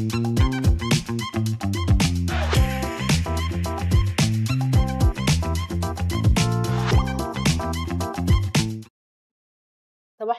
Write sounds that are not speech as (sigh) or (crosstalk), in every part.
صباح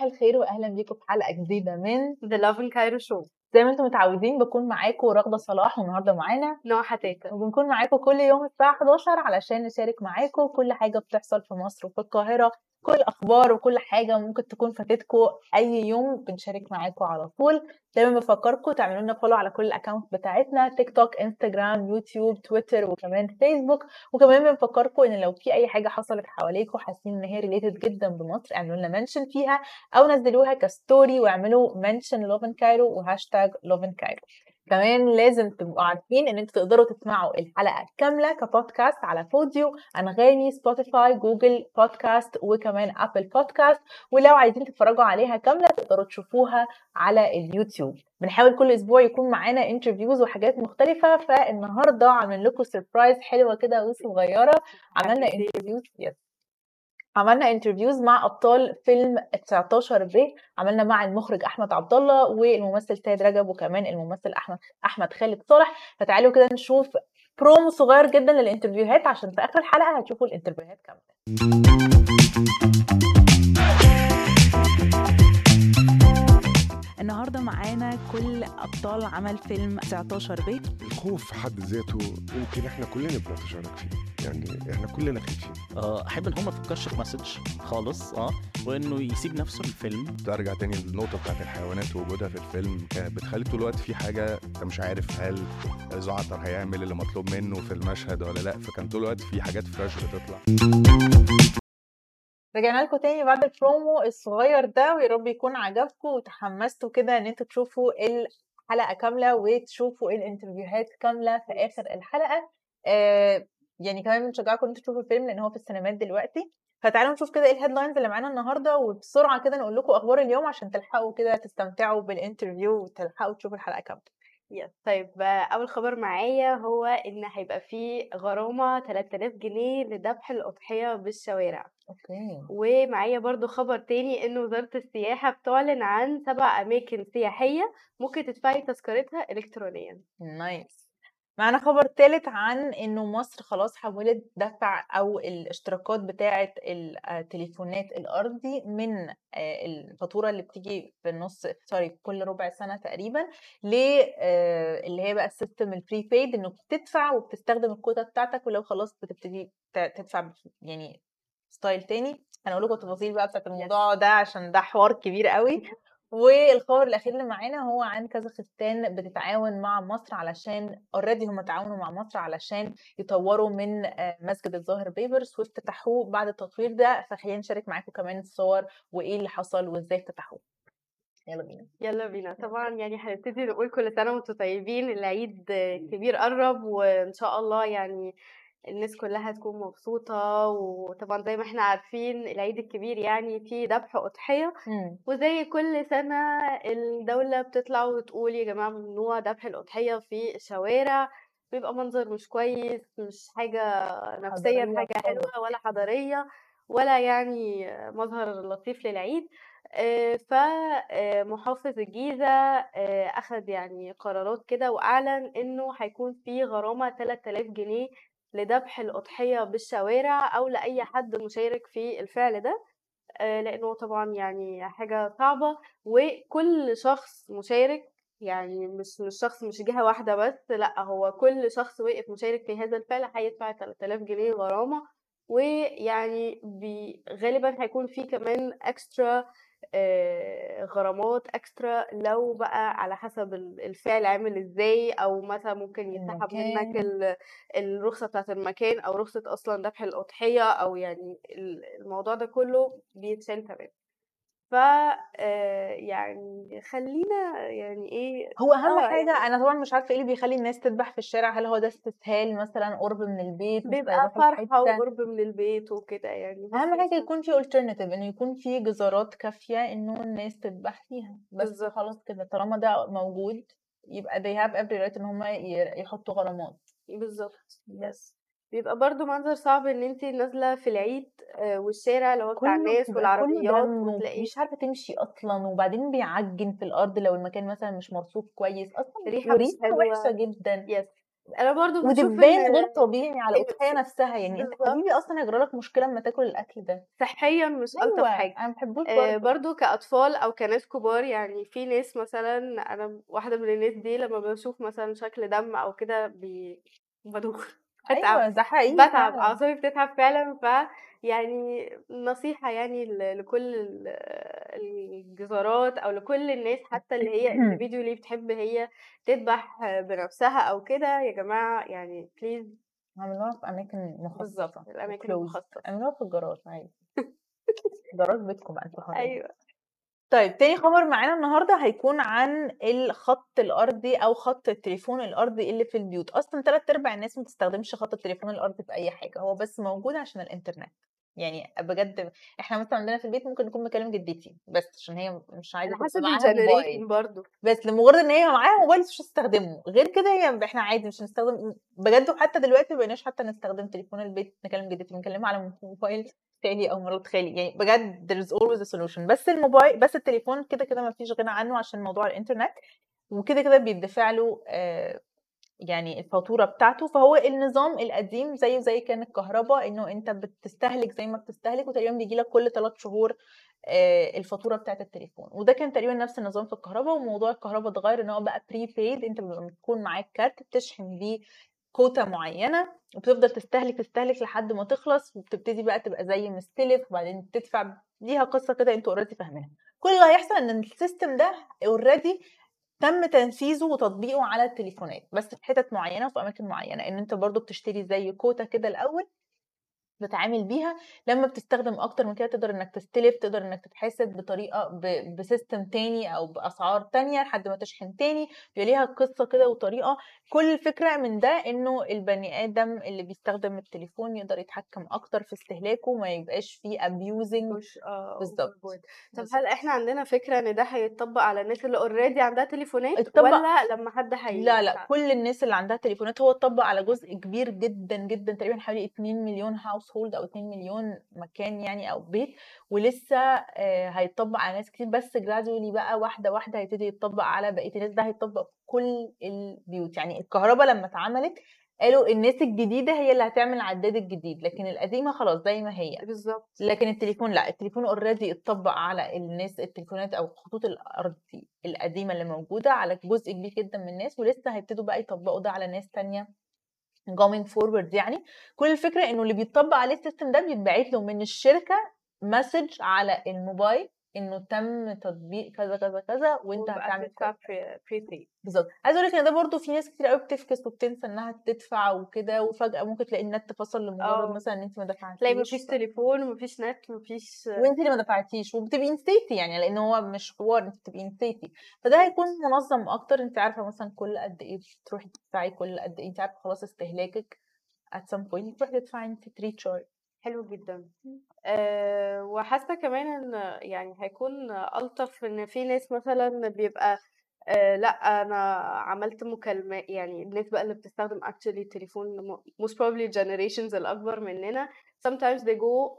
الخير واهلا بيكم في حلقة جديدة من Love in Cairo Show. زي ما أنتم متعودين بكون معاكم رغدة صلاح والنهارده معانا. نوع حتاتا وبنكون معاكم كل يوم الساعة 11 علشان نشارك معاكم كل حاجة بتحصل في مصر وفي القاهرة. كل الاخبار وكل حاجة ممكن تكون فاتتكم أي يوم بنشارك معاكم على طول. دايما بفكركم تعملوا لنا follow على كل ال account بتاعتنا تيك توك انستجرام يوتيوب تويتر وكمان فيسبوك وكمان بنفكركم إن لو في أي حاجة حصلت حواليكم حاسين إن هي related جدا بمصر اعملوا لنا mention فيها أو نزلوها ك story واعملوا mention ل Lovin Cairo و hashtag Lovin Cairo كمان لازم تبقوا عارفين إن أنتوا تقدروا تسمعوا الحلقة كاملة كبودكاست على Podeo أنغامي سبوتيفاي Google Podcast وكمان Apple Podcast ولو عايزين تتفرجوا عليها كاملة تقدروا تشوفوها على اليوتيوب. بنحاول كل أسبوع يكون معانا interviews وحاجات مختلفة فالنهاردة عاملين لكم surprise حلوة كده وصغيره عملنا interviews yes عملنا interviews مع أبطال فيلم 19 ب عملنا مع المخرج أحمد عبد الله والممثل سيد رجب وكمان الممثل أحمد أحمد خالد صالح. فتعالوا كده نشوف برومو صغير جدا للانترفيوهات عشان في آخر الحلقة هتشوفوا الانترفيوهات كاملة. النهارده معانا كل أبطال عمل فيلم 19 ب الخوف في حد ذاته يمكن إحنا كلنا بنتشارك فيه. يعني إحنا كلنا خايفين آه، أحب إن هو ما يفكرش في مسج خالص آه وإنه يسيب نفسه للفيلم. ترجع تاني للنقطة بتاعت الحيوانات ووجودها في الفيلم كانت بتخلي طول الوقت في حاجة أنت مش عارف هل زعتر هيعمل اللي مطلوب منه في المشهد ولا لأ. فكان طول الوقت في حاجات fresh بتطلع. رجعنا لكم تاني بعد البرومو الصغير ده ويا رب يكون عجبكم وتحمستوا كده إن أنتوا تشوفوا الحلقة كاملة وتشوفوا الانترفيوهات كاملة في آخر الحلقة. آه يعني كمان بنشجعكم إن أنتوا تشوفوا الفيلم لأن هو في السينمات دلوقتي. فتعالوا نشوف كده إيه ال headlines اللي معانا النهارده وبسرعة كده نقول لكم أخبار اليوم عشان تلحقوا كده تستمتعوا بال interview وتلحقوا تشوفوا الحلقة كاملة. yes طيب أول خبر معايا هو إن هيبقى في غرامة 3000 جنيه لذبح الأضحية بالشوارع. okay. ومعايا برضو خبر تاني إن وزارة السياحة بتعلن عن سبع أماكن سياحية ممكن تدفعي تذكرتها الكترونيا. nice. معانا خبر ثالث عن إنه مصر خلاص حولت دفع أو الاشتراكات بتاعه التليفونات الارضي من آه، الفاتورة اللي بتيجي في النص sorry كل ربع سنة تقريبا ل آه، اللي هي بقى ال system ال prepaid إنه بتدفع وبتستخدم الكوتا بتاعتك ولو خلاص بتبتدي تدفع يعني style تاني. هنقول لكم التفاصيل بقى بتاعت الموضوع ده عشان ده حوار كبير قوي (laughs) والخبر الأخير اللي معانا هو عن كازاخستان بتتعاون مع مصر علشان already هم تعاونوا مع مصر علشان يطوروا من آه، مسجد الظاهر بيبرس وافتتحوه بعد التطوير ده. فخلينا نشارك معاكم كمان الصور وإيه اللي حصل وإزاي افتتحوه. يلا بينا. يلا بينا. طبعا يعني هنبتدي نقول كل سنة وأنتم طيبين. العيد كبير قرب وإن شاء الله يعني الناس كلها تكون مبسوطة وطبعا زي ما إحنا عارفين العيد الكبير يعني فيه ذبح أضحية مم. وزي كل سنة الدولة بتطلع وتقول يا جماعة ممنوع ذبح الأضحية في الشوارع بيبقى منظر مش كويس مش حاجة نفسيا حاجة. حلوة ولا حضارية ولا يعني مظهر لطيف للعيد فمحافظ الجيزة أخذ يعني قرارات كده وأعلن إنه هيكون في غرامة 3000 جنيه لذبح الأضحية بالشوارع أو لأي حد مشارك في الفعل ده آه، لأنه طبعا يعني حاجة صعبة وكل شخص مشارك يعني مش مش شخص مش جهة واحدة بس لأ هو كل شخص وقف مشارك في هذا الفعل هيدفع 3000 جنيه غرامة ويعني غالبا هيكون في كمان اكسترا غرامات اكسترا لو بقى على حسب ال- الفعل عامل إزاي أو مثلا ممكن يسحب منك المكان. ال- الرخصة بتاعت المكان أو رخصة أصلا ذبح الأضحية أو يعني ال- الموضوع ده كله بيتشال تمام ف آه، يعني خلينا يعني إيه هو أهم آه، حاجة يعني أنا طبعا مش عارفة إيه اللي بيخلي الناس تذبح في الشارع هل هو ده استسهال مثلا قرب من البيت بيبقى في فرحة وقرب من البيت وكده يعني حاجة مش يكون في alternative إنه يكون في جزارات كافية إنه الناس تذبح فيها بس بالظبط. خلاص كده طالما ده موجود يبقى they have every right إن هم يحطوا غرامات. بالظبط بس. بيبقى برضه منظر صعب إن أنتِ نازلة في العيد آآ والشارع اللي هو بتاع كله الناس بيبقى كله والعربيات دم وتلاقي ومش عارفة تمشي أصلًا، وبعدين بيعجِّن في الأرض لو المكان مثلًا مش مرصوف كويس، مش وريحة وحشة حلوة. جدًا. يس. أنا برضه باشوف ودبان إن غير طبيعي على الأضحية نفسها، يعني أنت بالضبط. حبيبي أصلًا هيجرى لك مشكلة أمّا تاكل الأكل ده. صحيًا مش ألطف أيوه، حاجة. أنا ما باحبوش آآ برضه. برضه كأطفال أو كناس كبار، يعني في ناس مثلًا أنا واحدة من الناس دي لمّا باشوف مثلًا شكل دم أو كده بي بادوخ، باتعب، أيوه، ده حقيقي باتعب، فعلًا. أعصابي بتتعب فعلًا، فيعني نصيحة يعني لكل ال الجزارات أو لكل الناس حتى اللي هي individually بتحب هي تدبح بنفسها أو كده، يا جماعة يعني please اعملوها في أماكن مخصصة الأماكن وclosed المخصصة. اعملوها في الجراج عادي. (laughs) جراج بيتكم بقى حرين. أيوه. طيب تاني خبر معانا النهارده هيكون عن الخط الأرضي أو خط التليفون الأرضي اللي في البيوت، أصلًا 3/4 الناس ما بتستخدمش خط التليفون الأرضي في أي حاجة، هو بس موجود عشان الإنترنت. يعني بجد إحنا مثلًا عندنا في البيت ممكن نكون باكلم جدتي، بس عشان هي مش تبقى حسب. الgeneration برضه. بس لمجرد إن هي معاها موبايل مش هتستخدمه، غير كده هي إحنا عادي مش هنستخدم بجد وحتى دلوقتي ما بقيناش حتى نستخدم تليفون البيت نكلم جدتي، بنكلمها على موبايل خالي أو مرات خالي، يعني بجد there is always a solution. بس الموبايل بس التليفون كده، كده ما فيش غنى عنه عشان موضوع الإنترنت، وكده، كده بيتدفع له آآ يعني الفاتورة بتاعته، فهو النظام القديم زيه زي كان الكهربا، إنه أنت بتستهلك زي ما بتستهلك وتقريبًا بييجي لك كل 3 شهور آآ الفاتورة بتاعة التليفون، وده كان تقريبًا نفس النظام في الكهربا، وموضوع الكهربا اتغير إن هو بقى prepaid. أنت بيبقى بيكون معاك كارت بتشحن بيه كوتا معينة، وبتفضل تستهلك، تستهلك لحد ما تخلص، وبتبتدي بقى تبقى زي مستلف وبعدين تدفع، ليها قصة كده أنتم already فاهمينها. كل اللي هيحصل إن ال system ده already تم تنفيذه وتطبيقه على التليفونات، بس في حتت معينة وفي أماكن معينة، إن أنت برضه بتشتري زي كوتا كده الأول بتتعامل بيها، لمّا بتستخدم أكتر من كده تقدر إنك تستلف، تقدر إنك تتحاسب بطريقة ب ب system تاني أو بأسعار تانية لحد ما تشحن تاني، بيبقى ليها قصة كده وطريقة، كل الفكرة من ده إنه البني آدم اللي بيستخدم التليفون يقدر يتحكم أكتر في استهلاكه، ما يبقاش في abusing مش آه بالضبط، overboard. طب. هل إحنا عندنا فكرة إن ده هيتطبق على الناس اللي already عندها تليفونات اتطبق والّا لمّا حد هي لا، لأ، كل الناس اللي عندها تليفونات هو اتطبق على جزء كبير جدًا، جدًا تقريبًا حوالي 2.000.000 household أو 2.000.000 مكان يعني أو بيت، ولسه آآ هيتطبق على ناس كتير بس gradually بقى واحدة، واحدة هيبتدي يتطبق على بقية الناس، ده هيتطبق في كل البيوت، يعني الكهربا لمّا اتعملت قالوا الناس الجديدة هي اللي هتعمل العداد الجديد، لكن القديمة خلاص زي ما هي. بالضبط. لكن التليفون لأ، التليفون already اتطبق على الناس التليفونات أو الخطوط الأرضي القديمة اللي موجودة على جزء كبير جدًا من الناس، ولسه هيبتدوا بقى يطبقوا ده على ناس تانية going forward يعني، كل الفكرة إنه اللي بيتطبق عليه السيستم ده بيتبعت له من الشركة message على الموبايل إنه تم تطبيق كذا، كذا، كذا وبقى هتعمل تدفع prepaid. بالضبط. عايزة أقول لك إن ده برضه في ناس كتير أوي بتفكس وبتنسى إنها تدفع وكده، وفجأة ممكن تلاقي النت فصل لمجرد آه. مثلًا إن أنتِ ما تلاقي دفعتيش فيش ف تليفون وما فيش نت وما فيش وأنتِ اللي ما دفعتيش، وبتبقي نسيتِ يعني لإن هو مش حوار أنتِ بتبقي نسيتِ، فده هيكون منظم أكتر، أنتِ عارفة مثلًا كل قد إيه بتروحي تدفعي، كل قد إيه أنتِ عارفة خلاص استهلاكك at some point تروحي تدفعي أنتِ recharge. حلو جدًا. إمم. آآ وحاسة كمان إن يعني هيكون ألطف إن في ناس مثلًا بيبقى آآ لأ، أنا عملت مكالما يعني الناس بقى اللي بتستخدم actually التليفون م most probably الgenerations الأكبر مننا sometimes they go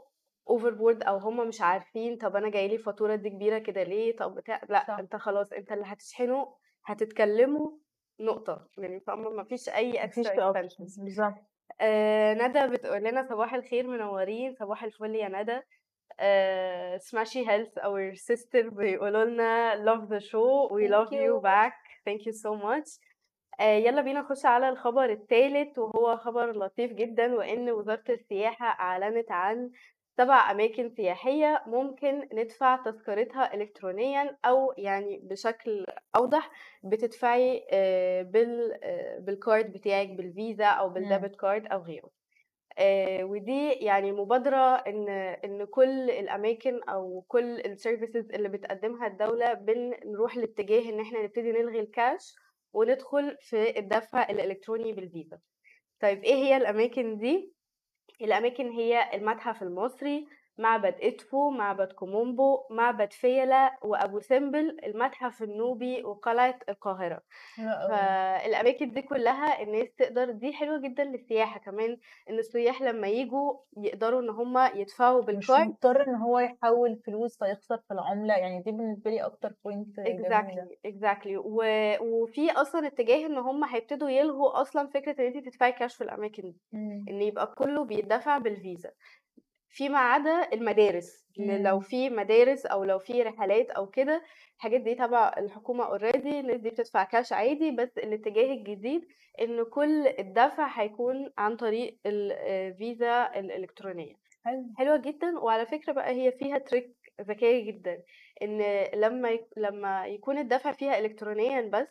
overboard أو هُم مش عارفين طب أنا جاي لي فاتورة قد كبيرة كده ليه، طب بتاع لأ، صح. أنت خلاص أنت اللي هتشحنه، هتتكلموا، نقطة، يعني فاهمة، ما فيش أي ما extra بالضبط. آآ ندى بتقول لنا صباح الخير منورين، صباح الفل يا ندى. آآ smashy health our sister بيقولوا لنا love the show we Thank love you you. back thank you so much. آآ يالّا بينا نخش على الخبر التالت وهو خبر لطيف جدًا، وإن وزارة السياحة أعلنت عن 7 أماكن سياحية ممكن ندفع تذكرتها إلكترونيًا أو يعني بشكل أوضح بتدفعي آآ بال آآ بالcard بتاعِك بالفيزا أو. بالdebit card أو غيره. آآ ودي يعني مبادرة إن إن كل الأماكن أو كل ال services اللي بتقدمها الدولة بنروح لاتجاه إن إحنا نبتدي نلغي الكاش وندخل في الدفع الإلكتروني بالفيزا. طيب إيه هي الأماكن دي؟ الأماكن هي المتحف المصري، معبد إدفو معبد كومومبو معبد فيلة وأبو سمبل المتحف النوبي وقلعة القاهرة. فالأماكن دي كلها الناس تقدر دي حلوة جدا للسياحة كمان إن السياح لما يجوا يقدروا إن هم يدفعوا مش بال card مضطر إن هو يحول فلوس فيخسر في العملة يعني دي بالنسبة لي أكتر point exactly exactly وفي أصلا اتجاه إن هم هيبتدوا يلغوا أصلا فكرة إن انت تدفعي كاش في الأماكن دي. إن يبقى كله بيدفع بالفيزا. فيما عدا المدارس إن لو مم. في مدارس أو لو في رحلات أو كده الحاجات دي تبع الحكومة already الناس دي بتدفع كاش عادي بس الاتجاه الجديد إن كل الدفع هيكون عن طريق الفيزا الإلكترونية حلو حلوة جدًا، وعلى فكرة بقى هي فيها trick ذكية جدًا، إن لمّا يك لمّا يكون الدفع فيها إلكترونيًا بس،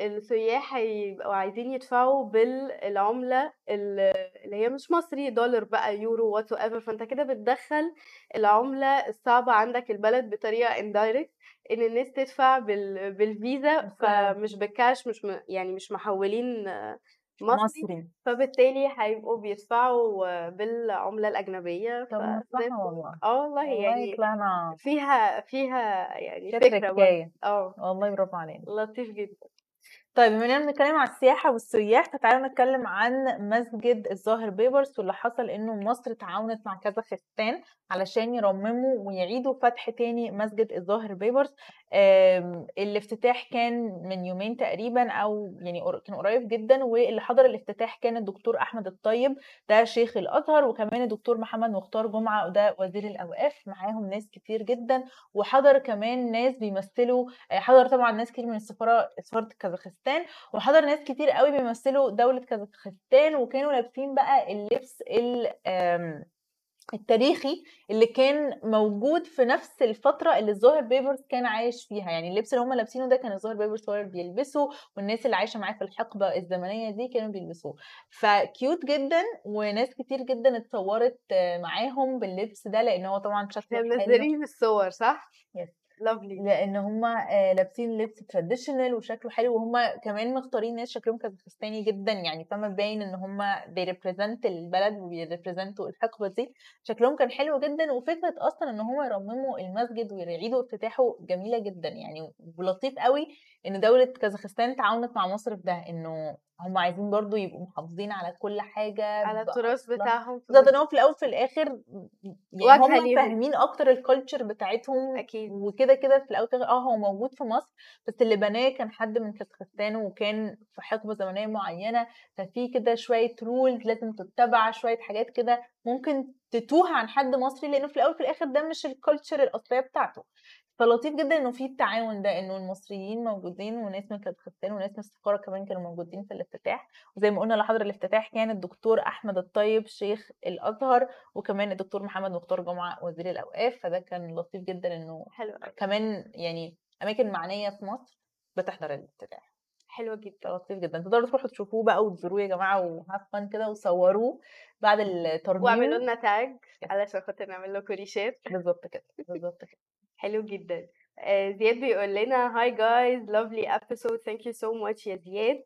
السياح هيبقوا عايزين يدفعوا بالعملة ال اللي هي مش مصري، دولار بقى، يورو whatsoever فأنت كده بتدخّل العملة الصعبة عندك البلد بطريقة indirect إن الناس تدفع بال بالفيزا. فمش بالكاش مش م يعني مش محوّلين مصري، مصري فبالتالي هيبقوا بيدفعوا بالعملة الأجنبية طب. والله آه والله يعني طلعنا فيها فيها يعني. تركاية آه. والله برافو علينا لطيف جدًا. طيب بما إننا بنتكلم على السياحة والسياح فتعالوا نتكلم عن مسجد الظاهر بيبرس واللي حصل إنه مصر تعاونت مع كازاخستان علشان يرمموا ويعيدوا فتح تاني مسجد الظاهر بيبرس. الافتتاح كان من يومين تقريبا أو يعني كان قريب جدا واللي حضر الافتتاح كان الدكتور أحمد الطيب ده شيخ الأزهر وكمان الدكتور محمد مختار جمعة وده وزير الأوقاف معاهم ناس كتير جدا وحضر كمان ناس بيمثلوا آه، حضر طبعا ناس كتير من السفارة سفارة كازاخستان وحضر ناس كتير قوي بيمثلوا دولة كازاخستان وكانوا لابسين بقى اللبس ال آم، التاريخي اللي كان موجود في نفس الفترة اللي الظاهر بيبرس كان عايش فيها يعني اللبس اللي هم لابسينه ده كان الظاهر بيبرس هو بيلبسه والناس اللي عايشة معاه في الحقبة الزمنية دي كانوا بيلبسوه ف cute جدا وناس كتير جدا اتصورت آه، معاهم باللبس ده لأن هو طبعا شكله منزلين الصور صح؟ Yes. Lovely لأن هم لابسين لبس traditional وشكله حلو وهم كمان مختارين ناس شكلهم كازاخستاني جدا يعني. فما باين إن هم they البلد وبي represent وا الحقبة دي. شكلهم كان حلو جدا وفكرة أصلا إن هم يرمموا المسجد ويعيدوا افتتاحه جميلة جدا يعني ولطيف قوي. إن دولة كازاخستان تعاونت مع مصر في ده إنه هم عايزين برضو يبقوا محافظين على كل حاجة على التراث. بتاعهم بالظبط إن هو في الأول في الآخر يعني هم. فاهمين أكتر ال culture بتاعتهم أكيد وكده كده في الأول آه هو موجود في مصر بس اللي بناه كان حد من كازاخستان وكان في حقبة زمنية معينة ففي كده شوية rules لازم تتبع شوية حاجات كده ممكن تتوه عن حد مصري لأنه في الأول في الآخر ده مش ال culture الأصلية بتاعته فلطيف جدا إنه في التعاون ده إنه المصريين موجودين وناس من كازاخستان وناس من السفارة كمان كانوا موجودين في الافتتاح. وزي ما قلنا اللي حضر الافتتاح كان الدكتور أحمد الطيب شيخ الأزهر وكمان الدكتور محمد مختار جمعة وزير الأوقاف. فده كان لطيف جدا إنه حلو كمان يعني أماكن معنية في مصر بتحضر الافتتاح. حلوة جدا. لطيف جدا. تقدروا تروحوا تشوفوه بقى وتزوروه يا جماعة و have كده وصوروه بعد الترميم واعملوا لنا tag علشان خاطر نعمل لكم reshare ات بالظبط كده بالظبط كده. حلو جدا. آه، زياد بيقول لنا hi guys lovely episode thank you so much يا زياد.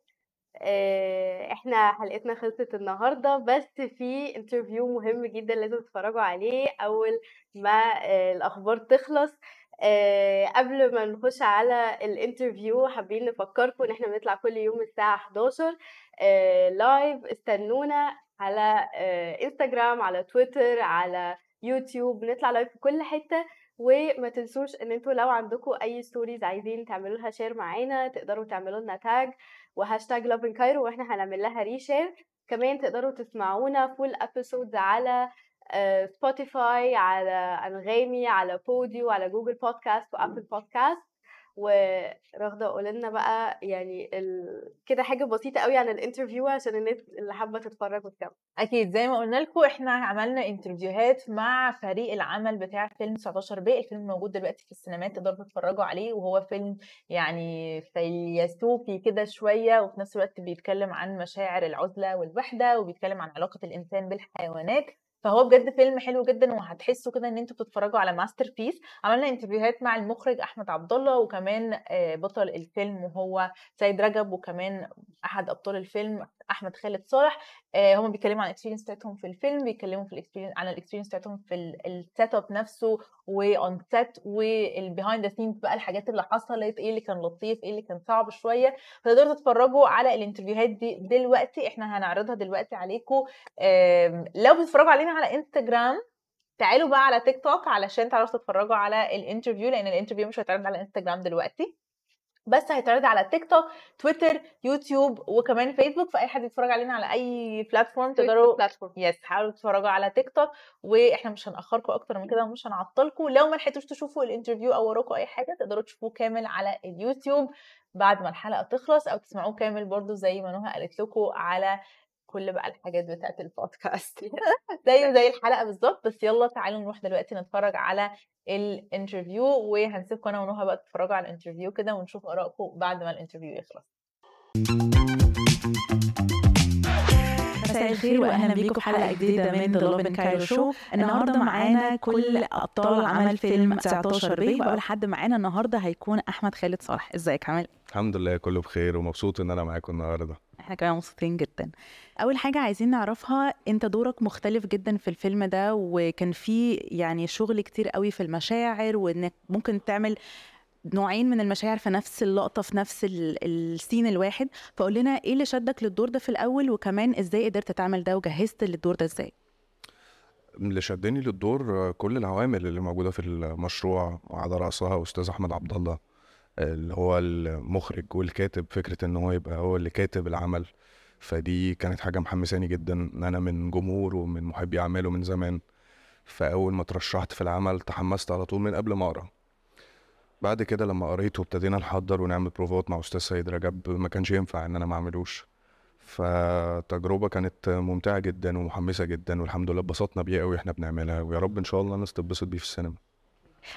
آه، إحنا حلقتنا خلصت النهارده بس في interview مهم جدا لازم تتفرجوا عليه أول ما آه، الأخبار تخلص. قبل ما نخش على ال interview حابين نفكركم إن إحنا بنطلع كل يوم الساعة 11 live استنونا على آه، انستجرام على تويتر على يوتيوب بنطلع live في كل حتة. وما تنسوش إن أنتوا لو عندكم أي stories عايزين تعملوا لها share معانا تقدروا تعملوا لنا tag و hashtag Love in Cairo وإحنا هنعمل لها reshare كمان تقدروا تسمعونا full episodes على سبوتيفاي على أنغامي على بوديو على Google Podcast و Apple Podcast ورغدة قول لنا بقى يعني ال... كده حاجة بسيطة قوي عن ال interview عشان الناس اللي حابة تتفرج وتكمل. أكيد زي ما قلنا لكم إحنا عملنا interview هات مع فريق العمل بتاع فيلم 19 ب الفيلم موجود دلوقتي في السينمات تقدروا تتفرجوا عليه وهو فيلم يعني فيلسوفي كده شوية وفي نفس الوقت بيتكلم عن مشاعر العزلة والوحدة وبيتكلم عن علاقة الإنسان بالحيوانات. فهو بجد فيلم حلو جدا وهتحسوا كده إن أنتوا بتتفرجوا على masterpiece عملنا interview هات مع المخرج أحمد عبد الله وكمان آه، بطل الفيلم وهو سيد رجب وكمان أحد أبطال الفيلم أحمد خالد صالح آه هم بيتكلموا عن ال experience بتاعتهم في الفيلم بيتكلموا في ال experience عن ال experience بتاعتهم في ال setup نفسه و on set وال behind the scenes بقى الحاجات اللي حصلت إيه اللي كان لطيف إيه اللي كان صعب شوية. فتقدروا تتفرجوا على ال interview هات دي دلوقتي إحنا هنعرضها دلوقتي عليكم. لو بتتفرجوا علينا على انستجرام تعالوا بقى على تيك توك علشان تعرفوا تتفرجوا على ال interview لأن ال interview مش هيتعرض على انستجرام دلوقتي. بس هيتعرض على TikTok Twitter YouTube وكمان فيسبوك فأي حد يتفرج علينا على أي platform تقدروا platform بس حاولوا تتفرجوا على تيك توك وإحنا مش هنأخركم أكتر من كده ومش هنعطلكم. لو ما لحقتوش تشوفوا ال interview أو وراكم أي حاجة تقدروا تشوفوه كامل على اليوتيوب بعد ما الحلقة تخلص أو تسمعوه كامل برضو زي ما نهى قالت لكم على كل بقى الحاجات بتاعت البودكاست (laughs) (laughs) زي زي الحلقة بالظبط بس يلا تعالوا نروح دلوقتي نتفرج على ال interview وهنسيبكم أنا ونهى بقى تتفرجوا على ال interview كده ونشوف آرائكم بعد ما ال interview يخلص. مساء الخير وأهلا بيكم في حلقة جديدة من The Lovin Cairo Show النهارده معانا كل أبطال عمل فيلم 19 B واول حد معانا النهارده هيكون أحمد خالد صالح. إزيك؟ عامل الحمد لله كله بخير ومبسوط إن أنا معاكم النهارده. إحنا كمان مبسوطين جدا. أول حاجة عايزين نعرفها أنت دورك مختلف جدا في الفيلم ده وكان في يعني شغل كتير قوي في المشاعر وإنك ممكن تعمل نوعين من المشاعر في نفس اللقطة في نفس ال- السين الواحد. فقول لنا إيه اللي شدك للدور ده في الأول وكمان إزاي قدرت تعمل ده وجهزت للدور ده إزاي؟ اللي شدني للدور كل العوامل اللي موجودة في المشروع وعلى رأسها أستاذ أحمد عبد الله. اللي هو المخرج والكاتب فكرة إن هو يبقى هو اللي كاتب العمل. فدي كانت حاجة محمساني جدا إن أنا من جمهور ومن محبي أعماله من زمان. فأول ما ترشحت في العمل تحمست على طول من قبل ما أقرأ. بعد كده لما قريت وابتدينا نحضر ونعمل بروفات مع أستاذ سيد رجب ما كانش ينفع إن أنا ما أعملوش. فتجربة كانت ممتعة جدا ومحمسة جدا والحمد لله اتبسطنا بيها قوي إحنا بنعملها ويا رب إن شاء الله الناس تتبسط بيه في السينما.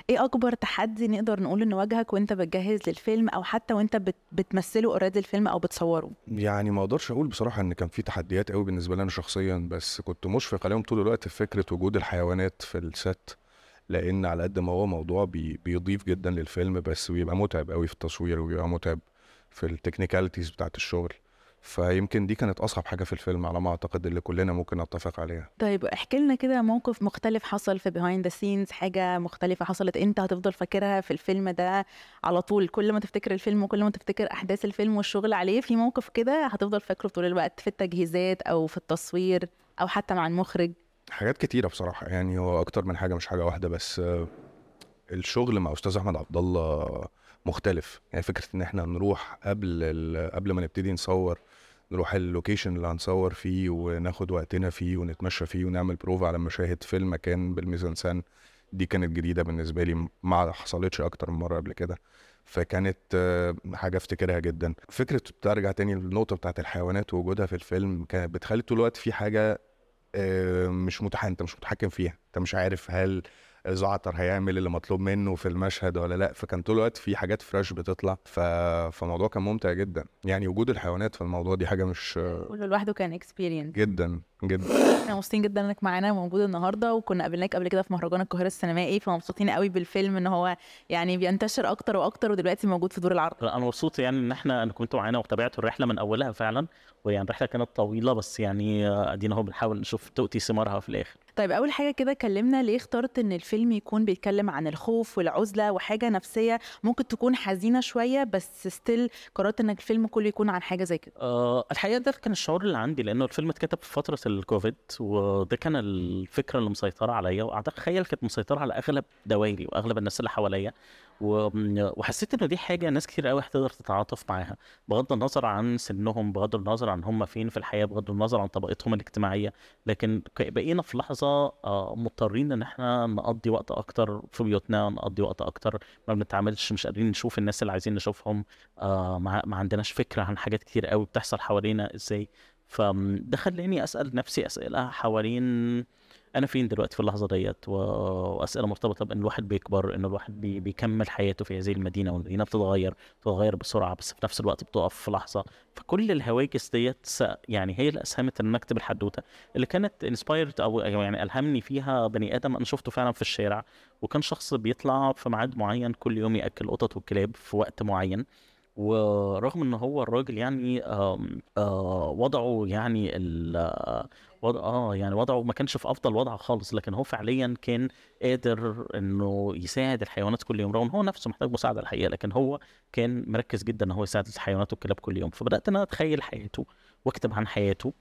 إيه اكبر تحدي نقدر نقول انه واجهك وانت بتجهز للفيلم أو حتى وانت بت بتمثله already الفيلم أو بتصوره؟ يعني ما أقدرش أقول بصراحة ان كان في تحديات قوي بالنسبة لي أنا شخصيا بس كنت مشفق عليهم طول الوقت في فكرة وجود الحيوانات في ال set لأن على قد ما هو موضوع بي بيضيف جدا للفيلم بس بيبقى متعب قوي في التصوير وبيبقى متعب في ال technicalities بتاعت الشغل. فيمكن دي كانت أصعب حاجة في الفيلم على ما أعتقد اللي كلنا ممكن نتفق عليها. طيب احكي لنا كده موقف مختلف حصل في behind the scenes حاجة مختلفة حصلت أنت هتفضل فاكرها في الفيلم ده على طول. كل ما تفتكر الفيلم وكل ما تفتكر أحداث الفيلم والشغل عليه في موقف كده هتفضل فاكره طول الوقت في التجهيزات أو في التصوير أو حتى مع المخرج؟ حاجات كتيرة بصراحة يعني هو أكتر من حاجة مش حاجة واحدة بس آه، الشغل مع أستاذ أحمد عبد الله مختلف. يعني فكرة إن إحنا نروح قبل. قبل ما نبتدي نصور نروح ال location اللي هنصور فيه وناخد وقتنا فيه ونتمشى فيه ونعمل بروفا على مشاهد في المكان بال mise-en-scène دي كانت جديدة بالنسبة لي ما حصلتش أكتر من مرة قبل كده. فكانت آه، حاجة أفتكرها جدا. فكرة ترجع تاني للنقطة بتاعت الحيوانات ووجودها في الفيلم كانت بتخلي طول الوقت في حاجة آه، مش متح... أنت مش متحكم فيها. أنت مش عارف هل زعتر هيعمل اللي مطلوب منه في المشهد ولا لأ. فكان طول الوقت في حاجات fresh بتطلع. ف... فالموضوع كان ممتع جدا. يعني وجود الحيوانات في الموضوع دي حاجة مش كله لوحده كان experience. جدا جدا. إحنا مبسوطين جدا انك معانا موجود النهارده. وكنا قابلناك قبل كده في مهرجان القاهرة السينمائي فمبسوطين قوي بالفيلم ان هو يعني بينتشر أكتر وأكتر ودلوقتي موجود في دور العرض. أنا مبسوط يعني إن إحنا أنا كنت معانا وتابعت الرحلة من أولها فعلا. ويعني الرحلة كانت طويلة بس يعني آه، أدينا أهو بنحاول نشوف تؤتي ثمارها في الآخر. طيب أول حاجة كده كلمنا ليه اخترت إن الفيلم يكون بيتكلم عن الخوف والعزلة وحاجة نفسية ممكن تكون حزينة شوية بس ستيل قررت إنك الفيلم كله يكون عن حاجة زي كده؟ أه الحقيقة ده كان الشعور اللي عندي لأنه الفيلم اتكتب في فترة الكوفيد وده كان الفكرة اللي مسيطرة عليا واتخيل كانت مسيطرة على أغلب دوائري وأغلب الناس اللي حواليا. وحسيت إنه دي حاجة ناس كتير قوي هتقدر تتعاطف معاها بغض النظر عن سنهم بغض النظر عن هم فين في الحياة بغض النظر عن طبقتهم الاجتماعية لكن بقينا في لحظة آه، مضطرين إن إحنا نقضي وقت أكتر في بيوتنا نقضي وقت أكتر ما بنتعاملش مش قادرين نشوف الناس اللي عايزين نشوفهم آه، ما عندناش فكرة عن حاجات كتير قوي بتحصل حوالينا إزاي. فده خلاني أسأل نفسي أسئلة حوالين أنا فين دلوقتي في اللحظة ديت؟ وأسئلة مرتبطة بأن الواحد بيكبر إن الواحد بي بيكمل حياته في هذه المدينة والمدينه بتتغير بتتغير بسرعة بس في نفس الوقت بتقف في لحظة. فكل الهواجس ديت يعني هي اللي أسهمت إن أكتب الحدوتة. اللي كانت انسبايرد أو يعني ألهمني فيها بني آدم أنا شفته فعلا في الشارع وكان شخص بيطلع في ميعاد معين كل يوم يأكل القطط والكلاب في وقت معين. ورغم إن هو الراجل يعني آه، وضعه يعني وضع آه يعني وضعه ما كانش في أفضل وضع خالص لكن هو فعليا كان قادر إنه يساعد الحيوانات كل يوم رغم هو نفسه محتاج مساعدة الحقيقة لكن هو كان مركز جدا إن هو يساعد الحيوانات والكلاب كل يوم. فبدأت إن أنا أتخيل حياته وأكتب عن حياته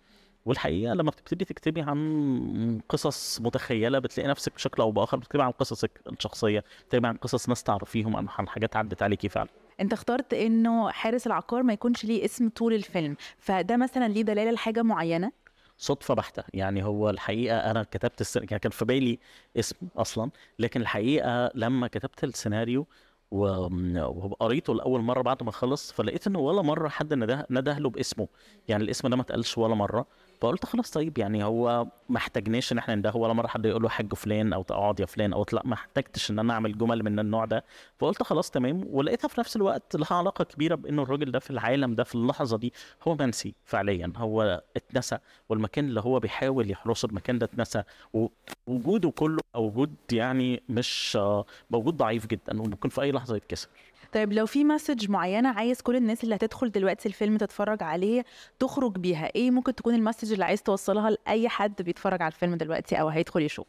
والحقيقة لما بتبتدي تكتبي عن قصص متخيلة بتلاقي نفسك بشكل أو بآخر بتكتبي عن قصصك الشخصية بتكتبي عن قصص ناس تعرفيهم عن حاجات عدت عليكي فعلا. أنت اخترت إنه حارس العقار ما يكونش ليه اسم طول الفيلم فده مثلا ليه دلالة لحاجة معينة؟ صدفة بحتة. يعني هو الحقيقة أنا كتبت السيناريو يعني كان في بالي اسم أصلا لكن الحقيقة لما كتبت السيناريو و- وقريته لأول مرة بعد ما خلص فلقيت إنه ولا مرة حد نده نده له باسمه. يعني الاسم ده ما اتقالش ولا مرة. فقلت خلاص طيب يعني هو ما احتاجناش إن إحنا نده ولا مرة حد يقول له حاج فلان أو تقعد يا فلان أو لا ما احتجتش إن أنا أعمل جمل من النوع ده. فقلت خلاص تمام ولقيتها في نفس الوقت لها علاقة كبيرة بإنه الراجل ده في العالم ده في اللحظة دي هو منسي فعليا هو اتنسى والمكان اللي هو بيحاول يحرسه المكان ده اتنسى ووجوده كله أو وجود يعني مش موجود ضعيف جدا وممكن في أي لحظة يتكسر. طيب لو في message معينة عايز كل الناس اللي هتدخل دلوقتي الفيلم تتفرج عليه تخرج بيها إيه ممكن تكون ال message اللي عايز توصلها لأي حد بيتفرج على الفيلم دلوقتي أو هيدخل يشوف؟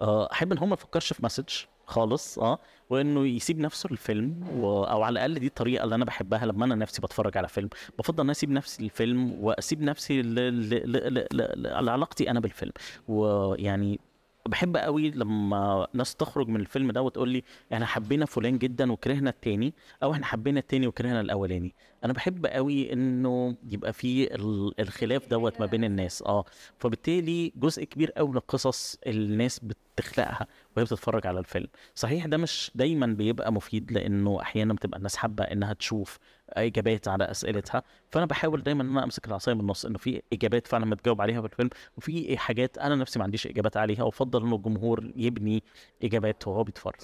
آه، أحب إن هو ما يفكرش في مسج خالص آه وإنه يسيب نفسه للفيلم و... أو على الأقل دي الطريقة اللي أنا بحبها لما أنا نفسي بتفرج على فيلم. بفضل إن أسيب نفسي للفيلم وأسيب نفسي ل... ل... ل... ل... ل... لعلاقتي أنا بالفيلم. ويعني بحب قوي لما ناس تخرج من الفيلم ده وتقول لي إحنا حبينا فلان جدا وكرهنا التاني أو إحنا حبينا التاني وكرهنا الأولاني. أنا بحب قوي إنه يبقى في ال- الخلاف دوت ما بين الناس. آه. فبالتالي جزء كبير قوي من القصص الناس بتخلقها وهي بتتفرج على الفيلم. صحيح ده مش دايما بيبقى مفيد لإنه أحيانا بتبقى الناس حابة إنها تشوف إجابات على أسئلتها. فأنا بحاول دايما إن أنا أمسك العصاية من النص إنه في إجابات فعلا متجاوب عليها في الفيلم وفي حاجات أنا نفسي ما عنديش إجابات عليها وأفضل إنه الجمهور يبني اجابات وهو بيتفرج.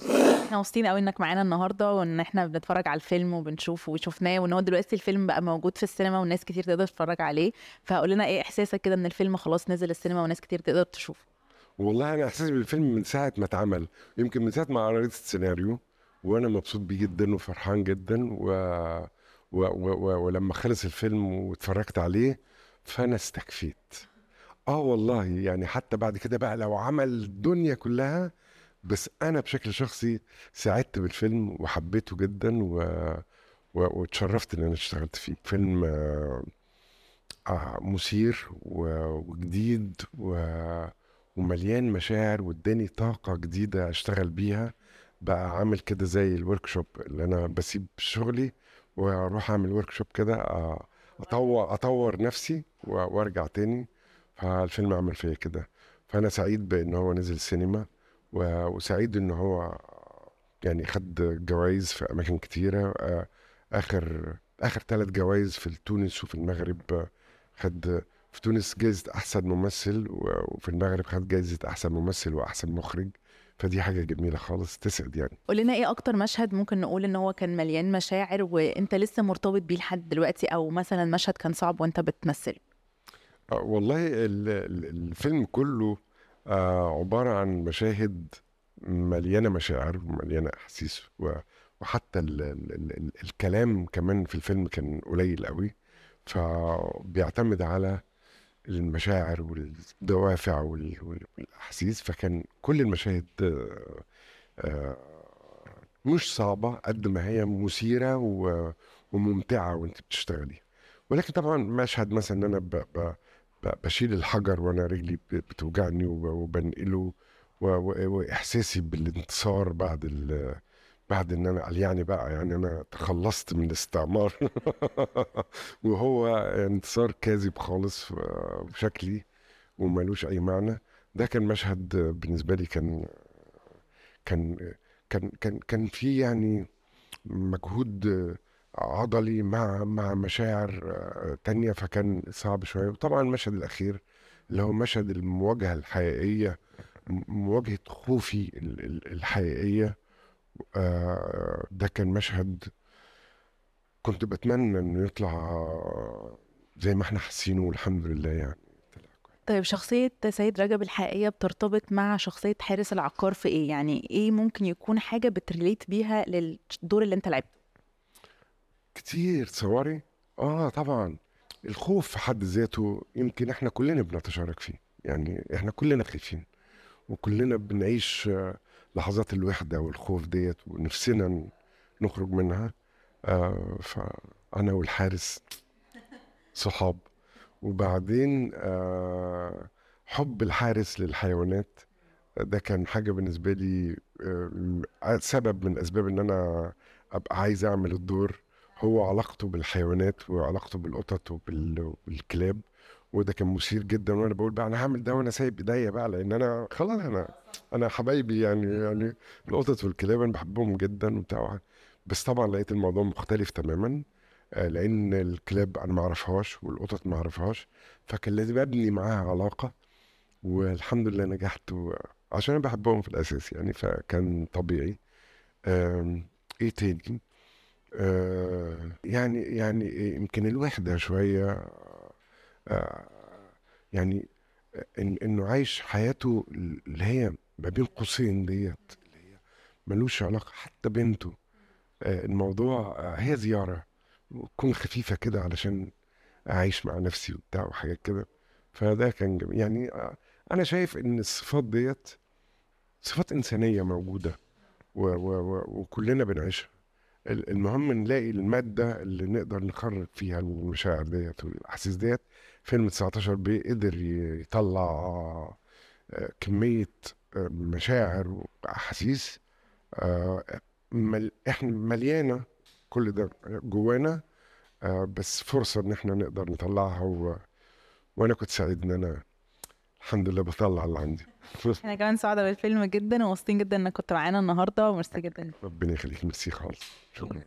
إحنا مبسوطين قوي إنك معانا النهارده وإن إحنا بنتفرج على الفيلم وبنشوفه وشفناه وإن هو دلوقتي الفيلم بقى موجود في السينما والناس كتير تقدر تتفرج عليه. فقول لنا إيه إحساسك كده إن الفيلم خلاص نزل السينما وناس كتير تقدر تشوفه؟ والله أنا إحساسي بالفيلم من ساعة ما اتعمل يمكن من ساعة ما قريت السيناريو وأنا مبسوط بيه جدا وفرحان جدا و... و... و... ولما خلص الفيلم واتفرجت عليه فأنا استكفيت آه والله يعني حتى بعد كده بقى لو عمل الدنيا كلها بس أنا بشكل شخصي سعدت بالفيلم وحبيته جدا و... و... واتشرفت إن أنا اشتغلت فيه فيلم آه، مثير. وجديد و... ومليان مشاعر واداني طاقة جديدة أشتغل بيها بقى عامل كده زي ال workshop اللي أنا بسيب شغلي وأروح أعمل workshop كده اطور اطور نفسي وأرجع تاني. فالفيلم عمل فيا كده. فأنا سعيد بإن هو نزل السينما و- وسعيد إن هو يعني خد جوائز في أماكن كتيرة. آه، آخر آخر ثلاث جوائز في تونس وفي المغرب خد في تونس جائزة أحسن ممثل وفي المغرب خد جائزة أحسن ممثل وأحسن مخرج. فدي حاجة جميلة خالص تسعد يعني. قول لنا إيه أكتر مشهد ممكن نقول إن هو كان مليان مشاعر وأنت لسه مرتبط بيه لحد دلوقتي أو مثلا مشهد كان صعب وأنت بتمثل آه، والله ال- ال- الفيلم كله آه، عبارة عن مشاهد مليانة مشاعر ومليانة أحاسيس و- وحتى ال ال ال ال الكلام كمان في الفيلم كان قليل قوي. فبيعتمد على المشاعر والدوافع وال- وال- والأحاسيس فكان كل المشاهد آه، مش صعبة قد ما هي مثيرة و- وممتعة وانت بتشتغلي ولكن طبعا مشهد مثلا إن أنا ب... ب... بشيل الحجر وأنا رجلي بتوجعني وب- وبنقله. وإحساسي بالانتصار بعد. بعد إن أنا قال يعني بقى يعني أنا تخلصت من الاستعمار. (laughs) وهو انتصار كاذب خالص بشكلي وملوش أي معنى. ده كان مشهد بالنسبة لي كان كان كان كان كان في يعني مجهود عضلي مع مع مشاعر تانية فكان صعب شوية. وطبعا المشهد الأخير اللي هو مشهد المواجهة الحقيقية مواجهة خوفي ال- ال- الحقيقية ده كان مشهد كنت بتمنى إنه يطلع آه، زي ما إحنا حاسينه والحمد لله يعني. طيب شخصية سيد رجب الحقيقية بترتبط مع شخصية حارس العقار في إيه؟ يعني إيه ممكن يكون حاجة بتريليت بيها للدور اللي أنت لعبته؟ كتير. تصوري آه طبعا. الخوف في حد ذاته يمكن إحنا كلنا بنتشارك فيه. يعني إحنا كلنا خايفين وكلنا بنعيش آه، لحظات الوحدة والخوف ديت ونفسنا نخرج منها آه فأنا والحارس صحاب. وبعدين آه حب الحارس للحيوانات ده كان حاجة بالنسبة لي آه، سبب من أسباب إن أنا أبقى عايز أعمل الدور. هو علاقته بالحيوانات وعلاقته بالقطط وبال- وبالكلاب وده كان مثير جدا وأنا بقول بقى أنا هعمل ده وأنا سايب إيديا بقى لأن أنا خلاص أنا أنا حبايبي يعني يعني القطط والكلاب أنا بحبهم جدا وبتاع بس طبعا لقيت الموضوع مختلف تماما آه، لأن الكلاب أنا ما أعرفهاش والقطط ما أعرفهاش فكان لازم أبني معاها علاقة والحمد لله نجحت. عشان أنا بحبهم في الأساس يعني فكان طبيعي إيه تاني آه، يعني يعني إيه، يمكن الوحدة شوية يعني إن إنه عايش حياته اللي هي ما بين قوسين ديت اللي هي ملوش علاقة حتى بنته. آه، الموضوع آه، هي زيارة. وتكون خفيفة كده علشان أعيش مع نفسي وبتاع وحاجات كده. فده كان جميل. يعني آه، أنا شايف إن الصفات ديت صفات إنسانية موجودة و و و وكلنا بنعيشها. المهم نلاقي المادة اللي نقدر نخرج فيها المشاعر ديت والاحاسيس ديت. فيلم 19 بي قدر يطلع آه، كمية آه، مشاعر وأحاسيس آه، إحنا مليانة كل ده جوانا بس فرصة إن إحنا نقدر نطلعها و... وأنا كنت سعيد إن أنا الحمد لله بطلع اللي عندي. إحنا كمان سعداء بالفيلم جدا ومبسوطين جدا إنك كنت معانا النهارده وميرسي جدا. ربنا يخليك ميرسي خالص. شكرا.